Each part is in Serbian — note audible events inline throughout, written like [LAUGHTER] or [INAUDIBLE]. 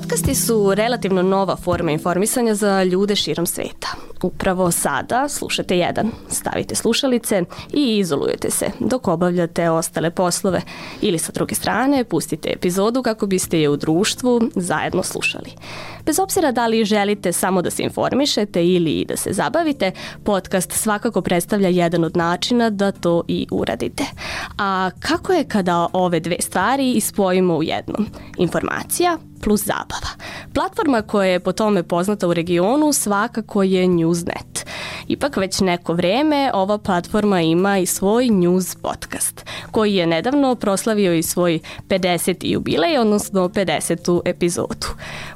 Podcasti su relativno nova forma informisanja za ljude širom sveta. Upravo sada slušate jedan, stavite slušalice i izolujete se dok obavljate ostale poslove ili sa druge strane pustite epizodu kako biste je u društvu zajedno slušali. Bez obzira da li želite samo da se informišete ili da se zabavite, podcast svakako predstavlja jedan od načina da to i uradite. A kako je kada ove dve stvari ispojimo u jednom? Informacija plus zabava. Platforma koja je po tome poznata u regionu svakako je Newsnet. Ipak već neko vreme ova platforma ima i svoj news podcast, koji je nedavno proslavio i svoj 50. jubilej, odnosno 50. epizodu.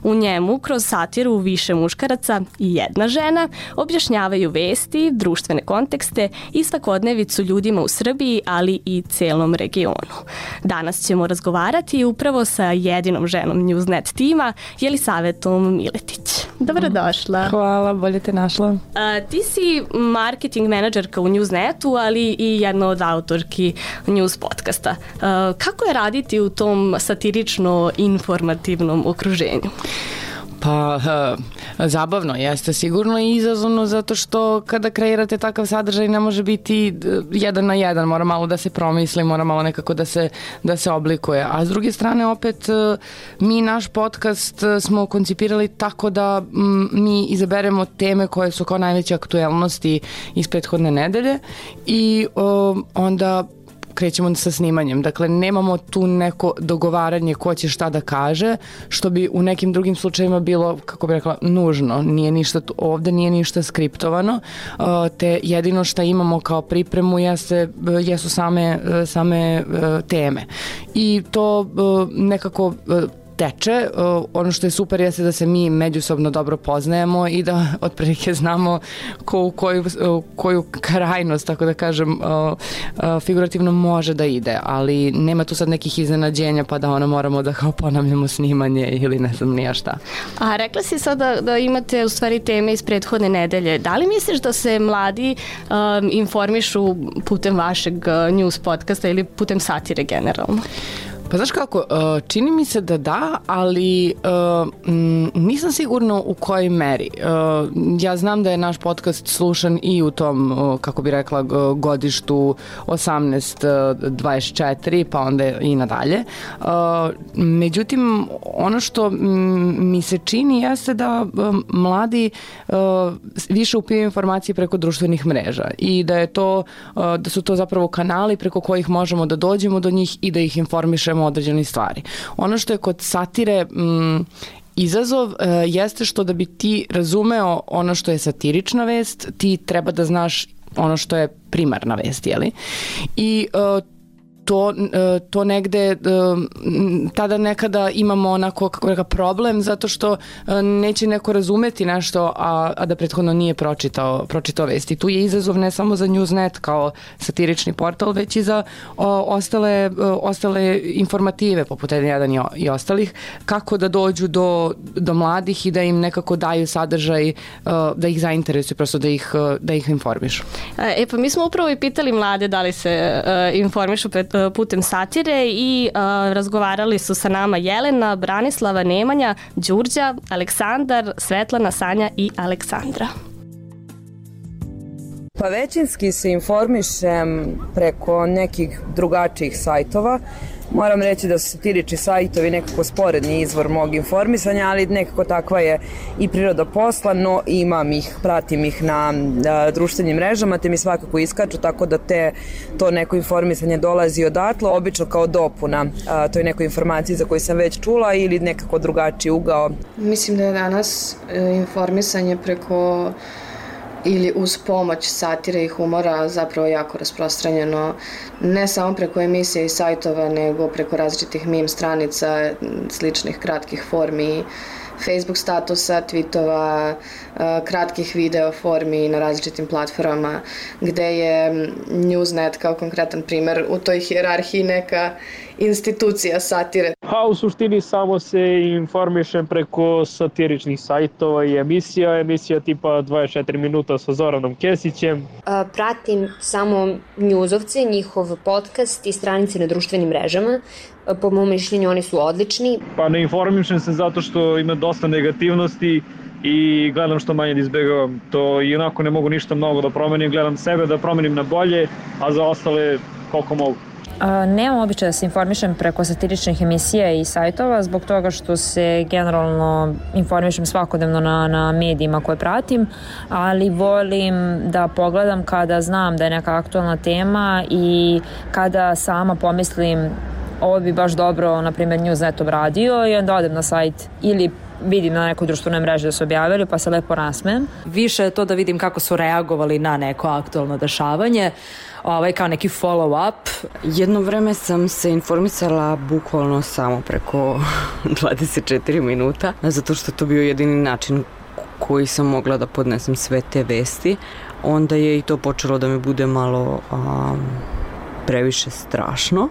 U njemu, kroz satiru više muškaraca i jedna žena, objašnjavaju vesti, društvene kontekste i svakodnevicu ljudima u Srbiji, ali i celom regionu. Danas ćemo razgovarati upravo sa jedinom ženom Newsnet tima, Jelisavetom Miletić. Dobrodošla. Hvala, bolje te našla. A, ti si marketing menadžerka u Newsnetu, ali i jedna od autorki News podcasta. A, kako je raditi u tom satirično-informativnom okruženju? Pa, uh, zabavno jeste sigurno i izazovno zato što kada kreirate takav sadržaj ne može biti uh, jedan na jedan, mora malo da se promisli, mora malo nekako da se, da se oblikuje. A s druge strane opet uh, mi naš podcast smo koncipirali tako da mi izaberemo teme koje su kao najveće aktuelnosti iz prethodne nedelje i uh, onda krećemo sa snimanjem. Dakle, nemamo tu neko dogovaranje ko će šta da kaže, što bi u nekim drugim slučajima bilo, kako bih rekla, nužno. Nije ništa, ovde nije ništa skriptovano, uh, te jedino šta imamo kao pripremu jeste, jesu same, same uh, teme. I to uh, nekako teče. Ono što je super jeste da se mi međusobno dobro poznajemo i da [LAUGHS] otprilike znamo ko u koju, koju krajnost, tako da kažem, figurativno može da ide, ali nema tu sad nekih iznenađenja pa da ono moramo da kao ponavljamo snimanje ili ne znam nija šta. A rekla si sada da imate u stvari teme iz prethodne nedelje. Da li misliš da se mladi um, informišu putem vašeg news podcasta ili putem satire generalno? Pa znaš kako, uh, čini mi se da da, ali uh, nisam sigurna u kojoj meri. Uh, ja znam da je naš podcast slušan i u tom, kako bi rekla, godištu 18-24, pa onda i nadalje. Međutim, ono što mi se čini jeste da mladi više upijaju informacije preko društvenih mreža i da je to, da su to zapravo kanali preko kojih možemo da dođemo do njih i da ih informišemo određene stvari. Ono što je kod satire mm, Izazov uh, jeste što da bi ti razumeo ono što je satirična vest, ti treba da znaš ono što je primarna vest, jeli? I uh, to, e, to negde e, tada nekada imamo onako kako reka problem zato što e, neće neko razumeti nešto a, a da prethodno nije pročitao, pročitao vesti. Tu je izazov ne samo za Newsnet kao satirični portal, već i za o, ostale, ostale informative poput N1 i, i ostalih, kako da dođu do, do mladih i da im nekako daju sadržaj, da ih zainteresuju, prosto da ih, da ih informišu. E pa mi smo upravo i pitali mlade da li se informišu pred putem satire i uh, razgovarali su sa nama Jelena, Branislava, Nemanja, Đurđa, Aleksandar, Svetlana, Sanja i Aleksandra. Pa većinski se informišem preko nekih drugačijih sajtova. Moram reći da su satirični sajtovi nekako sporedni izvor mog informisanja, ali nekako takva je i priroda posla, no imam ih, pratim ih na a, društvenim mrežama, te mi svakako iskaču, tako da te, to neko informisanje dolazi odatle, obično kao dopuna a, toj nekoj informaciji za koju sam već čula ili nekako drugačiji ugao. Mislim da je danas e, informisanje preko ili uz pomoć satire i humora zapravo jako rasprostranjeno ne samo preko emisije i sajtova nego preko različitih meme stranica, sličnih kratkih formi, Facebook statusa, tweetova, kratkih video formi na različitim platformama gde je Newsnet kao konkretan primer u toj hjerarhiji neka institucija satire. Pa u suštini samo se informišem preko satiričnih sajtova i emisija, emisija tipa 24 minuta sa Zoranom Kesićem. Pratim samo njuzovce, njihov podcast i stranice na društvenim mrežama. Po mom mišljenju oni su odlični. Pa ne informišem se zato što ima dosta negativnosti i gledam što manje da izbegavam. To i onako ne mogu ništa mnogo da promenim, gledam sebe da promenim na bolje, a za ostale koliko mogu. Nemam običaj da se informišem preko satiričnih emisija i sajtova zbog toga što se generalno informišem svakodnevno na, na medijima koje pratim, ali volim da pogledam kada znam da je neka aktualna tema i kada sama pomislim ovo bi baš dobro, na primjer, Newsnet obradio i onda odem na sajt ili vidim na nekoj društvenoj mreži da su objavili, pa se lepo nasmem. Više je to da vidim kako su reagovali na neko aktualno dešavanje, ovaj, kao neki follow-up. Jedno vreme sam se informisala bukvalno samo preko [LAUGHS] 24 minuta, zato što to bio jedini način koji sam mogla da podnesem sve te vesti. Onda je i to počelo da mi bude malo um, previše strašno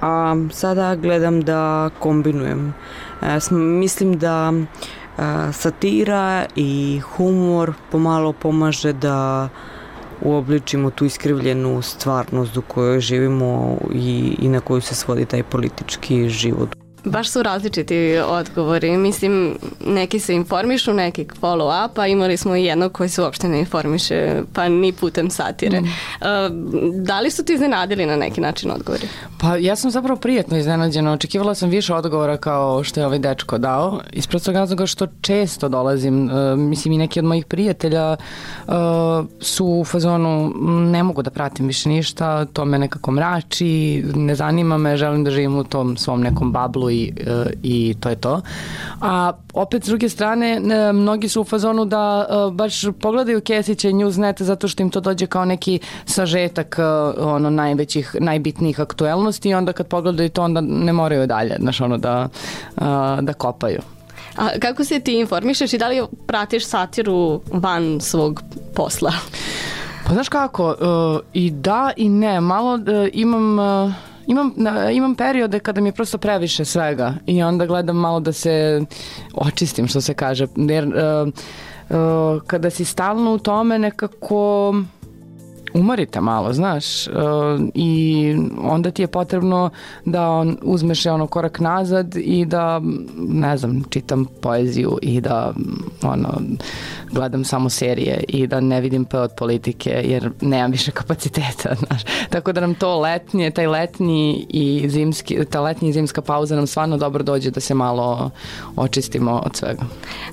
a sada gledam da kombinujem. E, mislim da e, satira i humor pomalo pomaže da uobličimo tu iskrivljenu stvarnost u kojoj živimo i, i na koju se svodi taj politički život. Baš su različiti odgovori. Mislim, neki se informišu, neki follow up, a imali smo i jednog koji se uopšte ne informiše, pa ni putem satire. Mm. Uh, da li su ti iznenadili na neki način odgovori? Pa ja sam zapravo prijetno iznenađena. Očekivala sam više odgovora kao što je ovaj dečko dao. Iz prostog razloga što često dolazim, uh, mislim i neki od mojih prijatelja uh, su u fazonu ne mogu da pratim više ništa, to me nekako mrači, ne zanima me, želim da živim u tom svom nekom bablu i, e, i to je to. A opet s druge strane, e, mnogi su u fazonu da e, baš pogledaju Kesića i Newsnet zato što im to dođe kao neki sažetak ono najvećih, najbitnijih aktuelnosti i onda kad pogledaju to onda ne moraju dalje, znaš ono da, da kopaju. A kako se ti informišeš i da li pratiš satiru van svog posla? Pa znaš kako, uh, i da i ne, malo uh, imam... Uh, imam, na, imam periode kada mi je prosto previše svega i onda gledam malo da se očistim što se kaže jer uh, uh, kada si stalno u tome nekako umorite malo, znaš, uh, i onda ti je potrebno da on, uzmeš ono korak nazad i da, ne znam, čitam poeziju i da ono, gledam samo serije i da ne vidim pe od politike jer nemam više kapaciteta, [LAUGHS] znaš. Tako da nam to letnje, taj letnji i zimski, ta letnja i zimska pauza nam stvarno dobro dođe da se malo očistimo od svega.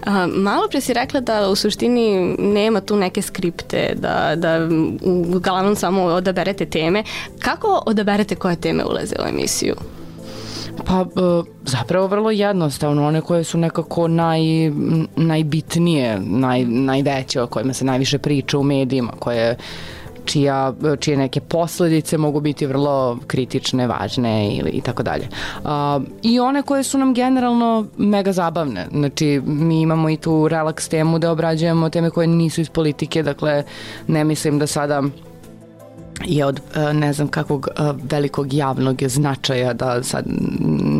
A, malo pre si rekla da u suštini nema tu neke skripte, da, da uglavnom samo odaberete teme. Kako odaberete koje teme ulaze u emisiju? Pa e, zapravo vrlo jednostavno, one koje su nekako naj, najbitnije, naj, najveće, o kojima se najviše priča u medijima, koje čija, čije neke posledice mogu biti vrlo kritične, važne ili i tako dalje. I one koje su nam generalno mega zabavne. Znači, mi imamo i tu relaks temu da obrađujemo teme koje nisu iz politike, dakle, ne mislim da sada je od e, ne znam kakvog e, velikog javnog značaja da sad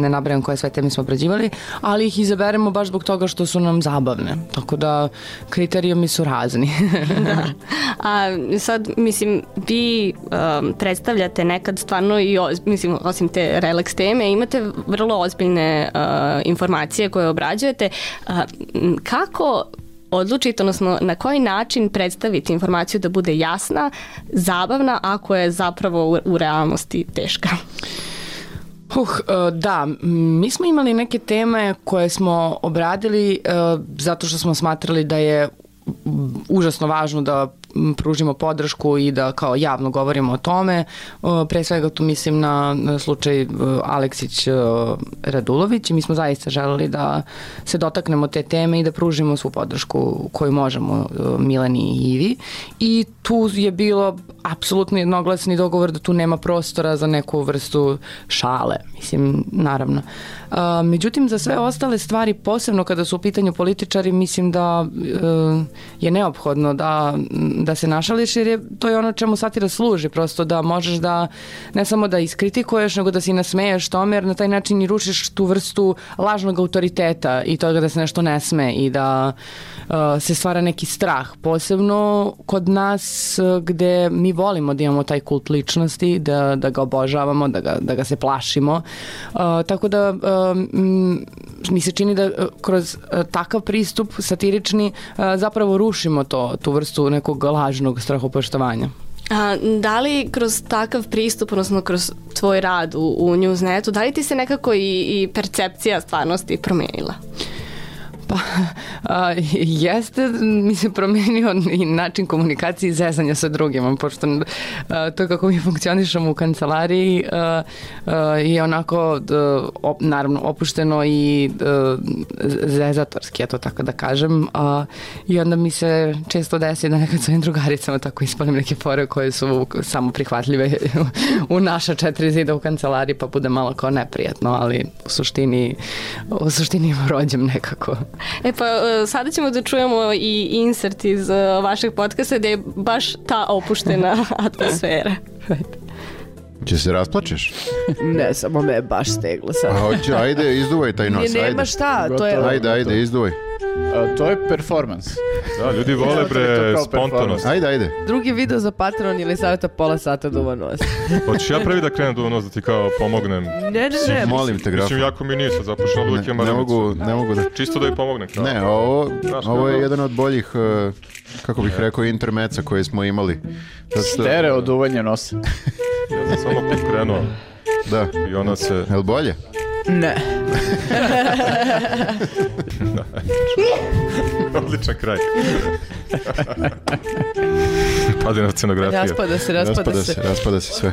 ne nabrajam koje sve teme smo obrađivali, ali ih izaberemo baš zbog toga što su nam zabavne. Tako da kriterijumi su razni. da. [LAUGHS] [LAUGHS] A sad, mislim, vi um, predstavljate nekad stvarno i, oz, mislim, osim te relax teme, imate vrlo ozbiljne uh, informacije koje obrađujete. Uh, kako odlučiti, odnosno na koji način predstaviti informaciju da bude jasna, zabavna, ako je zapravo u, u realnosti teška? Uh, da, mi smo imali neke teme koje smo obradili uh, zato što smo smatrali da je užasno važno da pružimo podršku i da kao javno govorimo o tome. Pre svega tu mislim na, slučaj Aleksić Radulović i mi smo zaista želeli da se dotaknemo te teme i da pružimo svu podršku koju možemo Milani i Ivi i tu je bilo apsolutno jednoglasni dogovor da tu nema prostora za neku vrstu šale, mislim, naravno. međutim, za sve ostale stvari, posebno kada su u pitanju političari, mislim da e, je neophodno da da se našališ jer je, to je ono čemu satira služi, prosto da možeš da ne samo da iskritikuješ, nego da se i nasmeješ tome, jer na taj način i rušiš tu vrstu lažnog autoriteta i toga da se nešto ne sme i da uh, se stvara neki strah, posebno kod nas uh, gde mi volimo da imamo taj kult ličnosti, da, da ga obožavamo, da ga, da ga se plašimo. Uh, tako da uh, mi se čini da uh, kroz uh, takav pristup satirični uh, zapravo rušimo to, tu vrstu nekog lažnog strahopoštovanja. A, da li kroz takav pristup, odnosno kroz tvoj rad u, u Newsnetu, da li ti se nekako i, i percepcija stvarnosti promenila? Pa, a, jeste, mi se promenio i način komunikacije i zezanja sa drugima, pošto a, to kako mi funkcionišemo u kancelariji a, a, je onako, a, op, naravno, opušteno i a, zezatorski, eto tako da kažem, a, i onda mi se često desi da nekad svojim drugaricama tako ispalim neke fore koje su samo prihvatljive u naša četiri zida u kancelariji, pa bude malo kao neprijatno, ali u suštini, u suštini rođem nekako. E pa e, sada ćemo da čujemo i insert iz e, vašeg podcasta gde je baš ta opuštena [LAUGHS] atmosfera. Će se rasplačeš? ne, samo me je baš steglo sad. A hoće, ajde, izduvaj taj nos, Ne, nema ajde. šta, to je... Ajde, ajde, izduvaj. A, to je performance. Da, ljudi vole je bre spontanost. Ajde, ajde. Drugi video za Patreon ili savjeta pola sata duva nos. [LAUGHS] Hoćeš ja prvi da krenem do nos da ti kao pomognem? Ne, ne, ne. Molim te, graf. Mislim, jako mi nije sad, zato što uvijek Ne, imam ne mogu, ne mogu da... Čisto da joj pomognem. Kao. Ne, ovo, ovo je jedan od boljih, eh, kako bih rekao, intermeca koje smo imali. Stereo duvanje nosa. [LAUGHS] Ja sam samo pokrenuo Da. i ona se... Jel bolje? Ne. [LAUGHS] Odličan kraj. Pade na scenografiju. Raspada se, raspada, se. raspada se sve.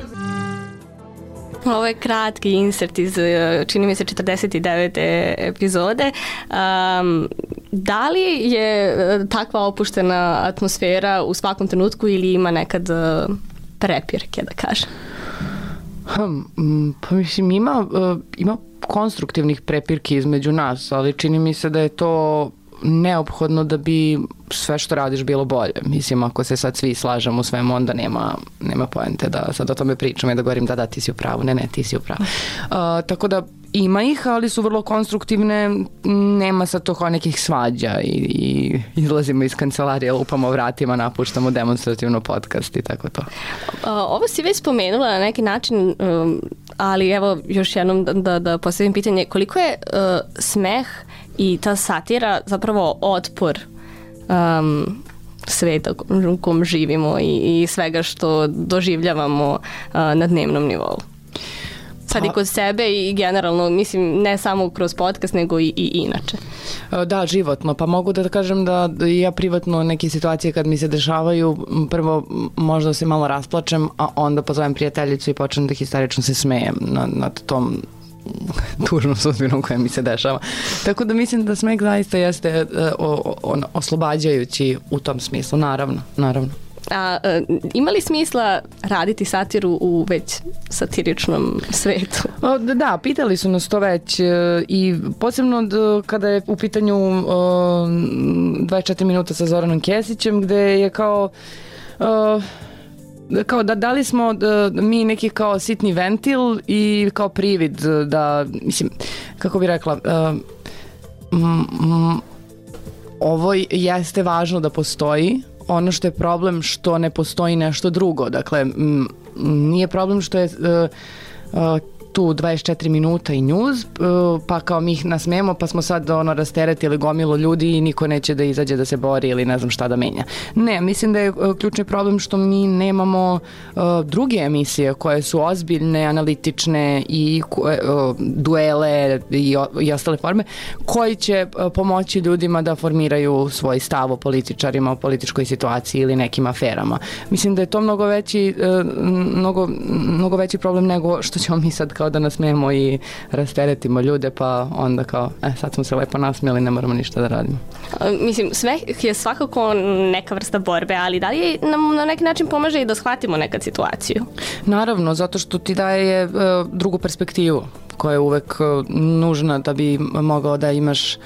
Ovo je kratki insert iz, e, čini mi se, 49. epizode. Um, da li je e, takva opuštena atmosfera u svakom trenutku ili ima nekad e, prepirke, da kažem? Hm, pa mislim ima, uh, ima konstruktivnih prepirki između nas, ali čini mi se da je to neophodno da bi sve što radiš bilo bolje. Mislim, ako se sad svi slažemo u svemu, onda nema, nema poente da sad o tome pričam i da govorim da da ti si u pravu, ne ne ti si u pravu. Uh, tako da ima ih, ali su vrlo konstruktivne, nema sad to kao nekih svađa i, i izlazimo iz kancelarije, lupamo vratima, napuštamo demonstrativno podcast i tako to. Ovo si već spomenula na neki način, um, ali evo još jednom da, da, da postavim pitanje, koliko je uh, smeh i ta satira zapravo otpor um, sveta u kom živimo i, i svega što doživljavamo uh, na dnevnom nivou? Sad i kod sebe i generalno, mislim, ne samo kroz podcast, nego i, i inače. E, Da, životno. Pa mogu da kažem da ja privatno neke situacije kad mi se dešavaju, prvo možda se malo rasplačem, a onda pozovem prijateljicu i počnem da histerično se smejem nad, nad tom [LAUGHS] tužnom sudbinom koja mi se dešava. Tako da mislim da smeh zaista jeste e, oslobađajući u tom smislu, naravno, naravno. A e, ima li smisla raditi satiru u već satiričnom svetu? O, da, pitali su nas to već e, i posebno kada je u pitanju o, 24 minuta sa Zoranom Kesićem gde je kao o, kao da da li smo da, mi neki kao sitni ventil i kao privid da mislim kako bi rekla uh, mm, mm, ovo jeste važno da postoji ono što je problem što ne postoji nešto drugo. Dakle mm, nije problem što je uh, uh, tu 24 minuta i news, uh, pa kao mi ih nasmemo, pa smo sad ono rasteretili gomilo ljudi i niko neće da izađe da se bori ili ne znam šta da menja. Ne, mislim da je uh, ključni problem što mi nemamo uh, druge emisije koje su ozbiljne, analitične i duele i, i ostale forme, koji će pomoći ljudima da formiraju svoj stav o političarima, o političkoj situaciji ili nekim aferama. Mislim da je to mnogo veći, mnogo, mnogo veći problem nego što ćemo mi sad kao da nasmijemo i rasteretimo ljude, pa onda kao, e, sad smo se lepo nasmijeli, ne moramo ništa da radimo. Mislim, sve je svakako neka vrsta borbe, ali da li nam na neki način pomaže i da shvatimo nekad situaciju? Naravno, zato što ti daje uh, drugu perspektivu koja je uvek uh, nužna da bi mogao da imaš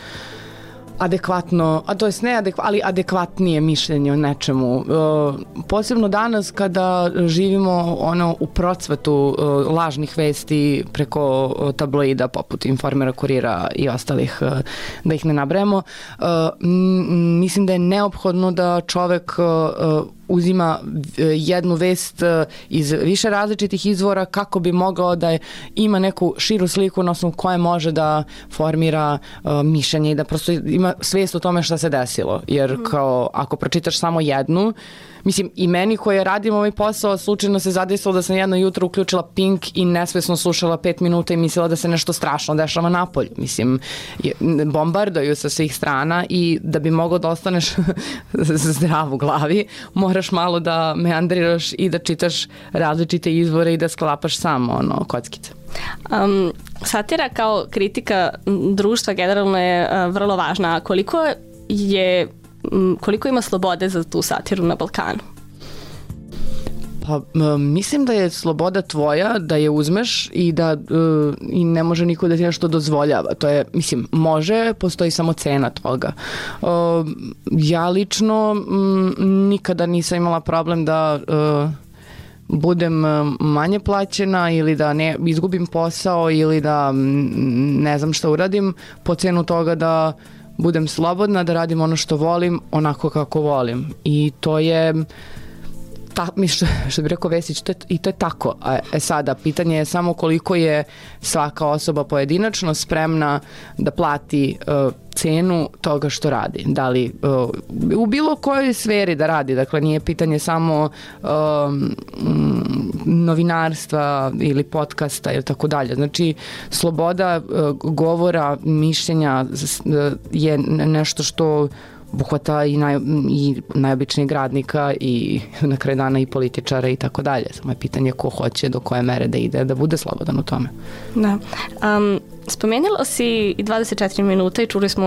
adekvatno, a to jest ne ali adekvatnije mišljenje o nečemu. E, posebno danas kada živimo ono u procvetu e, lažnih vesti preko e, tabloida poput Informera, Kurira i ostalih, e, da ih ne nabremo, e, mislim da je neophodno da čovek e, uzima e, jednu vest e, iz više različitih izvora kako bi mogao da ima neku širu sliku na osnovu koje može da formira uh, mišljenje i da prosto ima svest o tome šta se desilo. Jer kao ako pročitaš samo jednu, mislim i meni koja radim ovaj posao slučajno se zadesilo da sam jedno jutro uključila Pink i nesvesno slušala pet minuta i mislila da se nešto strašno dešava napolju. Mislim, bombardaju sa svih strana i da bi mogao da ostaneš [LAUGHS] zdrav u glavi, moraš malo da meandriraš i da čitaš različite izvore i da sklapaš samo ono, kockice. Um, satira kao kritika društva generalno je uh, vrlo važna. Koliko je koliko ima slobode za tu satiru na Balkanu? Pa mislim da je sloboda tvoja da je uzmeš i da e, i ne može niko da ti nešto dozvoljava. To je, mislim, može, postoji samo cena toga. E, ja lično m, nikada nisam imala problem da e, budem manje plaćena ili da ne izgubim posao ili da ne znam šta uradim po cenu toga da budem slobodna, da radim ono što volim onako kako volim. I to je ta, mi što, što bi rekao Vesić, to je, i to je tako. A, e sada, pitanje je samo koliko je svaka osoba pojedinačno spremna da plati uh, cenu toga što radi. Da li uh, u bilo kojoj sferi da radi, dakle nije pitanje samo um, novinarstva ili podcasta ili tako dalje. Znači, sloboda uh, govora, mišljenja uh, je ne- nešto što obuhvata i, naj, i najobičnijeg radnika i [LAUGHS] na kraju dana i političara i tako dalje. Samo je pitanje ko hoće do koje mere da ide, da bude slobodan u tome. Da. Um, spomenula si i 24 minuta i čuli smo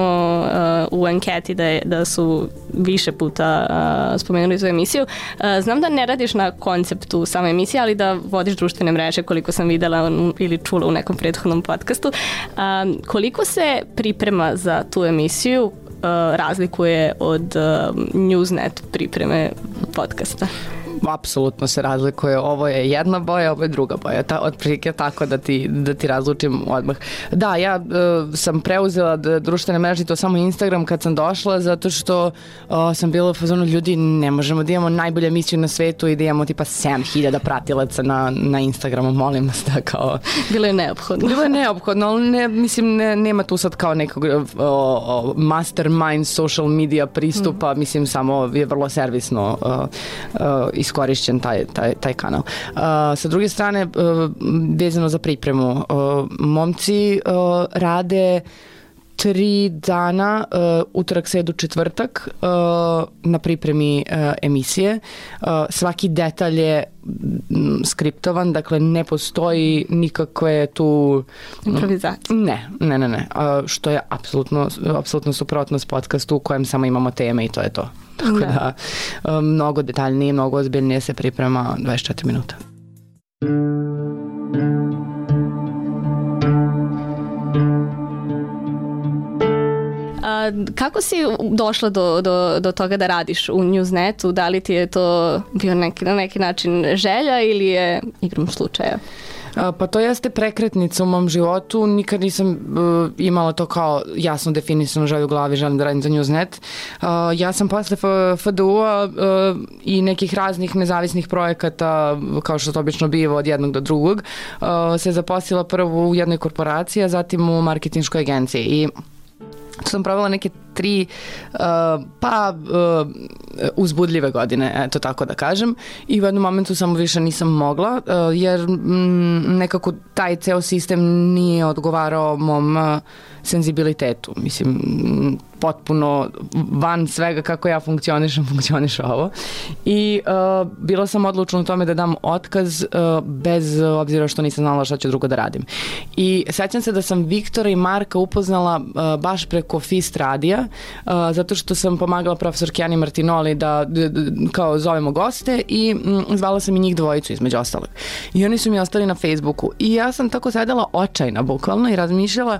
uh, u anketi da, je, da su više puta uh, spomenuli za emisiju. Uh, znam da ne radiš na konceptu same emisije, ali da vodiš društvene mreže koliko sam videla ili čula u nekom prethodnom podcastu. Um, koliko se priprema za tu emisiju razlikuje od uh, Newsnet pripreme podcasta? Apsolutno se razlikuje. Ovo je jedna boja, ovo je druga boja. Ta, otprilike tako da ti, da ti razlučim odmah. Da, ja e, sam preuzela d- društvene mreže to samo Instagram kad sam došla zato što o, sam bila u fazonu ljudi ne možemo da imamo najbolju emisiju na svetu i da imamo tipa 7000 pratilaca na, na Instagramu, molim vas da kao... Bilo je neophodno. Bilo je neophodno, ali ne, mislim ne, nema tu sad kao nekog o, o, mastermind social media pristupa, mislim samo je vrlo servisno o, o, iskorišćen taj, taj, taj kanal. A, sa druge strane, o, vezano za pripremu, o, momci o, rade tri dana, uh, utorak, sredu, četvrtak uh, na pripremi uh, emisije. Uh, svaki detalj je mm, skriptovan, dakle ne postoji nikakve tu... Improvizacije. Ne, ne, ne, ne. Uh, što je apsolutno, apsolutno suprotno s podcastu u kojem samo imamo teme i to je to. Tako Da. da, uh, mnogo detaljnije, mnogo ozbiljnije se priprema 24 minuta. A, kako si došla do, do, do toga da radiš u Newsnetu? Da li ti je to bio neki, na neki način želja ili je igrom slučaja? Pa to jeste prekretnica u mom životu. Nikad nisam uh, imala to kao jasno definisano želju u glavi, želim da radim za Newsnet. Uh, ja sam posle FDU-a uh, i nekih raznih nezavisnih projekata, kao što to obično biva od jednog do drugog, uh, se zaposlila prvo u jednoj korporaciji, a zatim u marketinškoj agenciji. I sam provela neke tri uh, pa uh, uzbudljive godine, eto tako da kažem. I u jednom momentu samo više nisam mogla, uh, jer mm, nekako taj ceo sistem nije odgovarao mom uh, senzibilitetu. Mislim, potpuno van svega kako ja funkcionišem, [LAUGHS] funkcioniše ovo. I uh, bila sam odlučna u tome da dam otkaz uh, bez obzira što nisam znala šta ću drugo da radim. I sećam se da sam Viktora i Marka upoznala uh, baš preko Fist radija, uh, zato što sam pomagala profesor Kjani Martinoli da d, d, kao zovemo goste i mm, zvala sam i njih dvojicu između ostalog. I oni su mi ostali na Facebooku. I ja sam tako sedela očajna bukvalno i razmišljala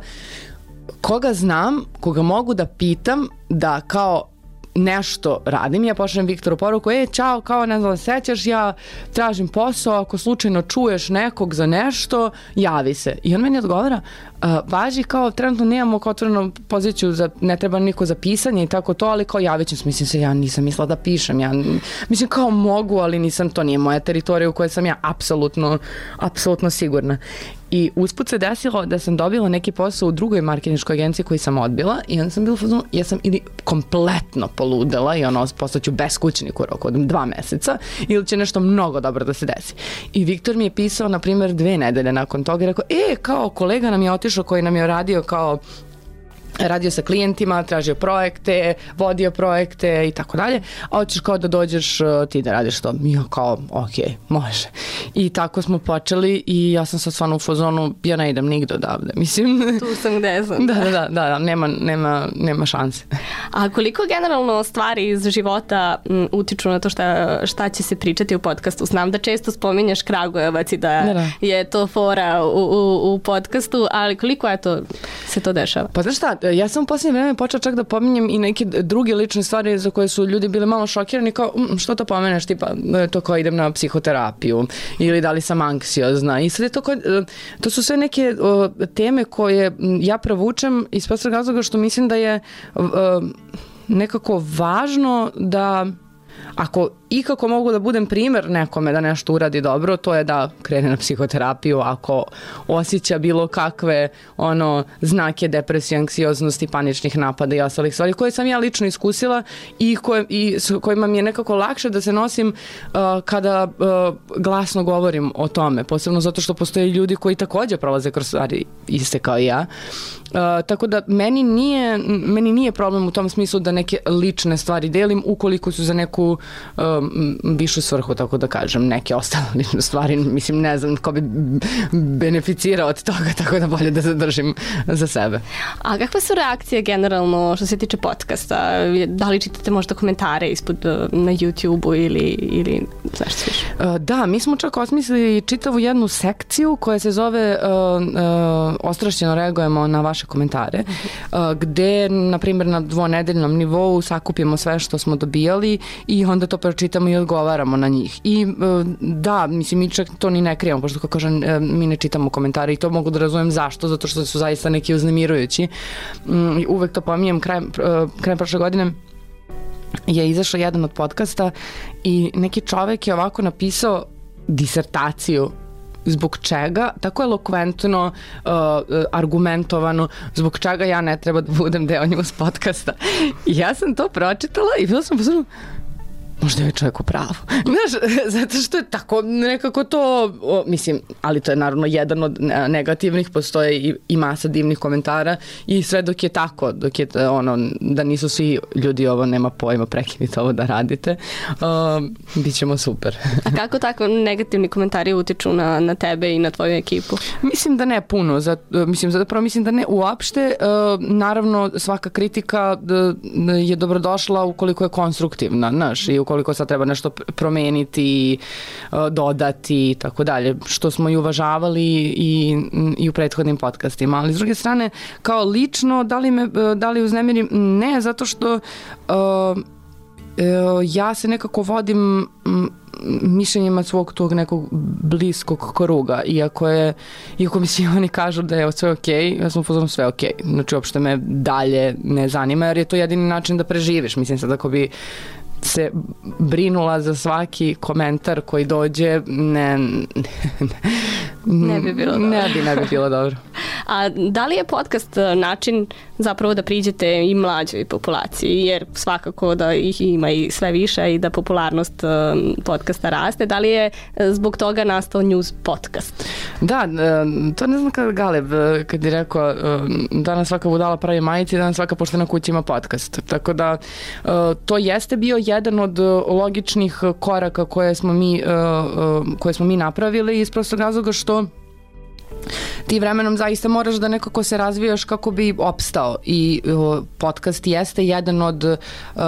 koga znam, koga mogu da pitam da kao nešto radim, ja pošaljem Viktoru poruku, e, čao, kao ne znam, sećaš, ja tražim posao, ako slučajno čuješ nekog za nešto, javi se. I on meni odgovara, uh, važi kao, trenutno nemamo otvorenu poziciju, za, ne treba niko za pisanje i tako to, ali kao javit ću se, mislim se, ja nisam mislila da pišem, ja, mislim kao mogu, ali nisam, to nije moja teritorija u kojoj sam ja apsolutno, apsolutno sigurna. I usput se desilo da sam dobila neki posao u drugoj marketinškoj agenciji koji sam odbila i onda sam bila u fazonu, ja sam ili kompletno poludela i ono, postaću beskućnik u roku od dva meseca ili će nešto mnogo dobro da se desi. I Viktor mi je pisao, na primjer, dve nedelje nakon toga i rekao, e, kao kolega nam je otišao koji nam je radio kao radio sa klijentima, tražio projekte, vodio projekte i tako dalje, a hoćeš kao da dođeš uh, ti da radiš to. Ja kao, ok, može. I tako smo počeli i ja sam sad stvarno u fazonu, ja ne idem nigde odavde. [LAUGHS] Mislim, Tu sam gde sam. da, da, da, da, nema, nema, nema šanse. A koliko generalno stvari iz života m, utiču na to šta, šta će se pričati u podcastu? Znam da često spominješ Kragujevac i da, Da, da. je to fora u, u, u podcastu, ali koliko je to, se to dešava? Pa znaš šta, ja sam u posljednje vreme počela čak da pominjem i neke druge lične stvari za koje su ljudi bili malo šokirani kao "Mm, što to pomeneš, tipa e, to kao idem na psihoterapiju ili da li sam anksiozna? I sad je to kao, e, to su sve neke o, teme koje ja provučem iz prostog razloga što mislim da je e, nekako važno da ako ikako mogu da budem primer nekome da nešto uradi dobro, to je da krene na psihoterapiju ako osjeća bilo kakve ono znake depresije, anksioznosti, paničnih napada i ostalih stvari koje sam ja lično iskusila i, koje, i s kojima mi je nekako lakše da se nosim uh, kada uh, glasno govorim o tome, posebno zato što postoje ljudi koji takođe prolaze kroz stvari iste kao i ja. Uh, tako da meni nije, meni nije problem u tom smislu da neke lične stvari delim ukoliko su za neku um, višu svrhu, tako da kažem, neke ostale lične stvari, mislim, ne znam ko bi beneficirao od toga, tako da bolje da zadržim za sebe. A kakve su reakcije generalno što se tiče podcasta? Da li čitate možda komentare ispod uh, na YouTube-u ili, ili zašto više? Uh, Da, mi smo čak osmislili čitavu jednu sekciju koja se zove uh, uh, Ostrašćeno reagujemo na vaše komentare, uh, gde, na primjer, na dvonedeljnom nivou sakupimo sve što smo dobijali i onda to pročitamo i odgovaramo na njih. I uh, da, mislim, mi čak to ni ne krijemo, pošto kako kažem, uh, mi ne čitamo komentare i to mogu da razumem zašto, zato što su zaista neki uznemirujući. Um, uvek to pominjem krajem, uh, krajem prošle godine je izašao jedan od podcasta i neki čovek je ovako napisao disertaciju zbog čega, tako elokventno, uh, argumentovano, zbog čega ja ne treba da budem deo news podcasta. I [LAUGHS] ja sam to pročitala i bila sam pozorila, možda je čovjek u pravu. [LAUGHS] Znaš, zato što je tako nekako to, o, mislim, ali to je naravno jedan od ne- negativnih, postoje i, i masa divnih komentara i sve dok je tako, dok je e, ono, da nisu svi ljudi ovo nema pojma, prekinite ovo da radite, um, bit ćemo super. [LAUGHS] A kako tako negativni komentari utiču na, na tebe i na tvoju ekipu? Mislim da ne puno, za, mislim zapravo mislim da ne uopšte, uh, naravno svaka kritika je dobrodošla ukoliko je konstruktivna, znaš, i ukoliko sad treba nešto pr- promeniti, uh, dodati i tako dalje, što smo i uvažavali i, i u prethodnim podcastima, ali s druge strane, kao lično, da li me, uh, da li uznemirim? Ne, zato što uh, E, ja se nekako vodim mišljenjima svog tog nekog bliskog kruga, iako je, iako mi [LAUGHS] svi oni kažu da je sve okej, ja sam upozorom sve okej, znači uopšte me dalje ne zanima, jer je to jedini način da preživiš, mislim sad ako bi se brinula za svaki komentar koji dođe, ne, Ne bi bilo dobro. Ne bi, ne bi bilo dobro. A da li je podcast e, način zapravo da priđete i mlađoj populaciji, jer svakako da ih ima i sve više i da popularnost e, podcasta raste, da li je e, zbog toga nastao news podcast? Da, e, to ne znam kada Galeb, e, kad je rekao danas svaka budala pravi majici, danas svaka poštena kuća ima podcast. Tako da to jeste bio jedan od logičnih koraka koje smo mi, koje smo mi napravili iz prostog razloga što ti vremenom zaista moraš da nekako se razvijaš kako bi opstao i uh, podcast jeste jedan od uh,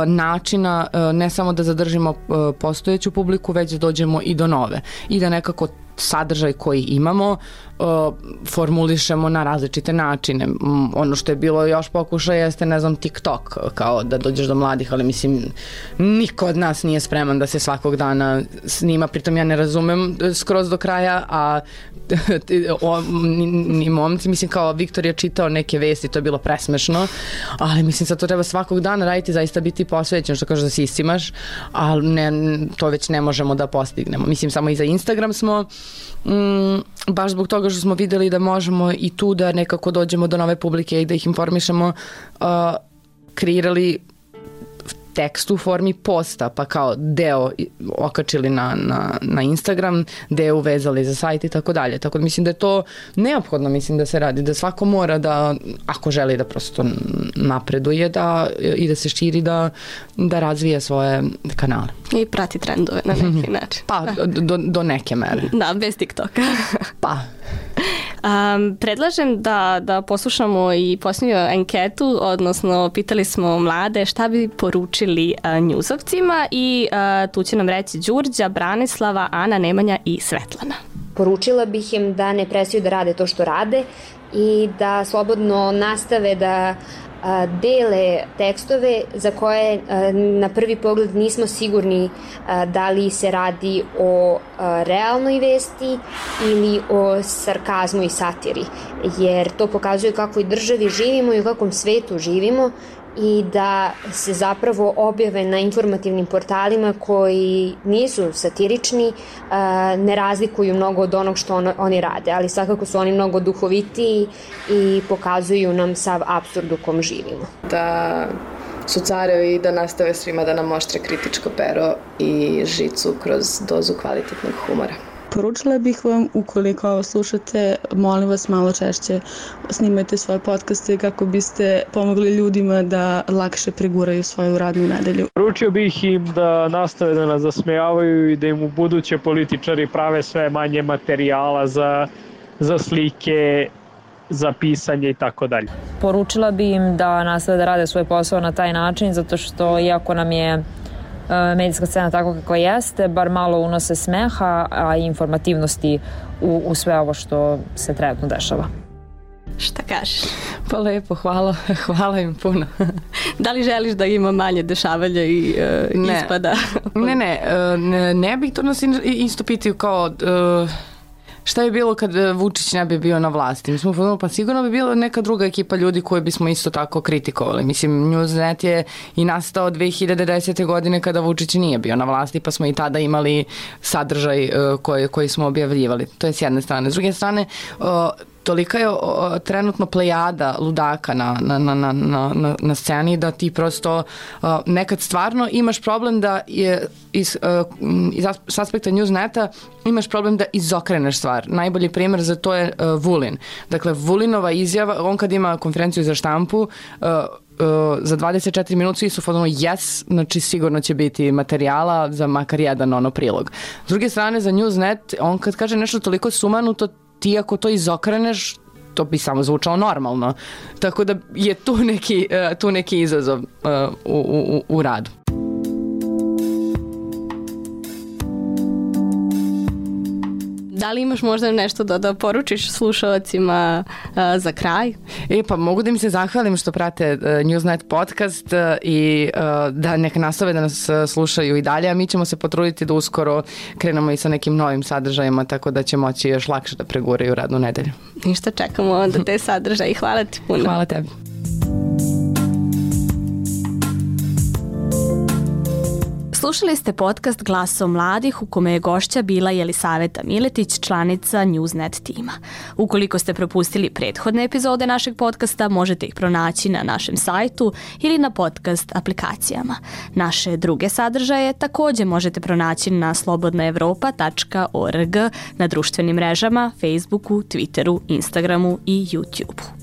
načina uh, ne samo da zadržimo uh, postojeću publiku, već da dođemo i do nove i da nekako sadržaj koji imamo uh, formulišemo na različite načine. Ono što je bilo još pokušaj jeste, ne znam, TikTok, kao da dođeš do mladih, ali mislim, niko od nas nije spreman da se svakog dana snima, pritom ja ne razumem e, skroz do kraja, a [LAUGHS] o, ni, ni momci, mislim kao Viktor je čitao neke vesti, to je bilo presmešno, ali mislim sad to treba svakog dana raditi, zaista biti posvećen, što kaže da se isimaš, ali ne, to već ne možemo da postignemo. Mislim, samo i za Instagram smo mm, baš zbog toga što smo videli da možemo i tu da nekako dođemo do nove publike i da ih informišemo, uh, kreirali tekst u formi posta, pa kao deo okačili na, na, na Instagram, deo uvezali za sajt i tako dalje. Tako da mislim da je to neophodno, mislim da se radi, da svako mora da, ako želi da prosto napreduje da, i da se širi, da, da razvija svoje kanale. I prati trendove na neki način. Pa, do, do neke mere. Da, bez TikToka. pa. [LAUGHS] Um, predlažem da, da poslušamo i posljednju anketu, odnosno pitali smo mlade šta bi poručili uh, njuzovcima i uh, tu će nam reći Đurđa, Branislava, Ana, Nemanja i Svetlana. Poručila bih im da ne prestaju da rade to što rade i da slobodno nastave da dele tekstove za koje na prvi pogled nismo sigurni da li se radi o realnoj vesti ili o sarkazmu i satiri, jer to pokazuje kakvoj državi živimo i u kakvom svetu živimo i da se zapravo objave na informativnim portalima koji nisu satirični, ne razlikuju mnogo od onog što on, oni rade, ali svakako su oni mnogo duhovitiji i pokazuju nam sav absurd u kom živimo. Da su carevi da nastave svima da nam oštre kritičko pero i žicu kroz dozu kvalitetnog humora. Poručila bih vam, ukoliko ovo slušate, molim vas malo češće snimajte svoje podcaste kako biste pomogli ljudima da lakše preguraju svoju radnu nedelju. Poručio bih im da nastave da nas zasmejavaju i da im u buduće političari prave sve manje materijala za, za slike, za pisanje i tako dalje. Poručila bi im da nastave da rade svoj posao na taj način, zato što iako nam je medijska scena tako kako jeste, bar malo unose smeha, a i informativnosti u, u sve ovo što se trenutno dešava. Šta kažeš? Pa lepo, hvala, [LAUGHS] hvala im puno. [LAUGHS] da li želiš da ima manje dešavanja i uh, ne. ispada? ne, ne, ne, ne bih to nas isto pitaju kao... Uh, šta je bilo kad Vučić ne bi bio na vlasti? Mi smo pa sigurno bi bila neka druga ekipa ljudi koje bismo isto tako kritikovali. Mislim, Newsnet je i nastao 2010. godine kada Vučić nije bio na vlasti, pa smo i tada imali sadržaj koji, koji smo objavljivali. To je s jedne strane. S druge strane, tolika je o, trenutno plejada ludaka na, na, na, na, na, na sceni da ti prosto o, nekad stvarno imaš problem da je iz, o, iz aspekta Newsneta imaš problem da izokreneš stvar. Najbolji primer za to je uh, Vulin. Dakle, Vulinova izjava, on kad ima konferenciju za štampu, uh, uh, za 24 minuta svi su fotonu yes, znači sigurno će biti materijala za makar jedan ono prilog. S druge strane, za Newsnet, on kad kaže nešto toliko sumanuto, ti ako to izokreneš, to bi samo zvučalo normalno. Tako da je tu neki, uh, tu neki izazov uh, u, u, u radu. Da li imaš možda nešto da, da poručiš slušalacima uh, za kraj? E, pa mogu da im se zahvalim što prate uh, Newsnet podcast uh, i uh, da neka nastave da nas uh, slušaju i dalje, a mi ćemo se potruditi da uskoro krenemo i sa nekim novim sadržajima, tako da će moći još lakše da preguraju radnu nedelju. Ništa, čekamo onda te [LAUGHS] sadržaje. Hvala ti puno. Hvala tebi. Slušali ste podcast Glaso mladih u kome je gošća bila Jelisaveta Miletić, članica Newsnet tima. Ukoliko ste propustili prethodne epizode našeg podcasta, možete ih pronaći na našem sajtu ili na podcast aplikacijama. Naše druge sadržaje takođe možete pronaći na slobodnaevropa.org na društvenim mrežama, Facebooku, Twitteru, Instagramu i YouTubeu.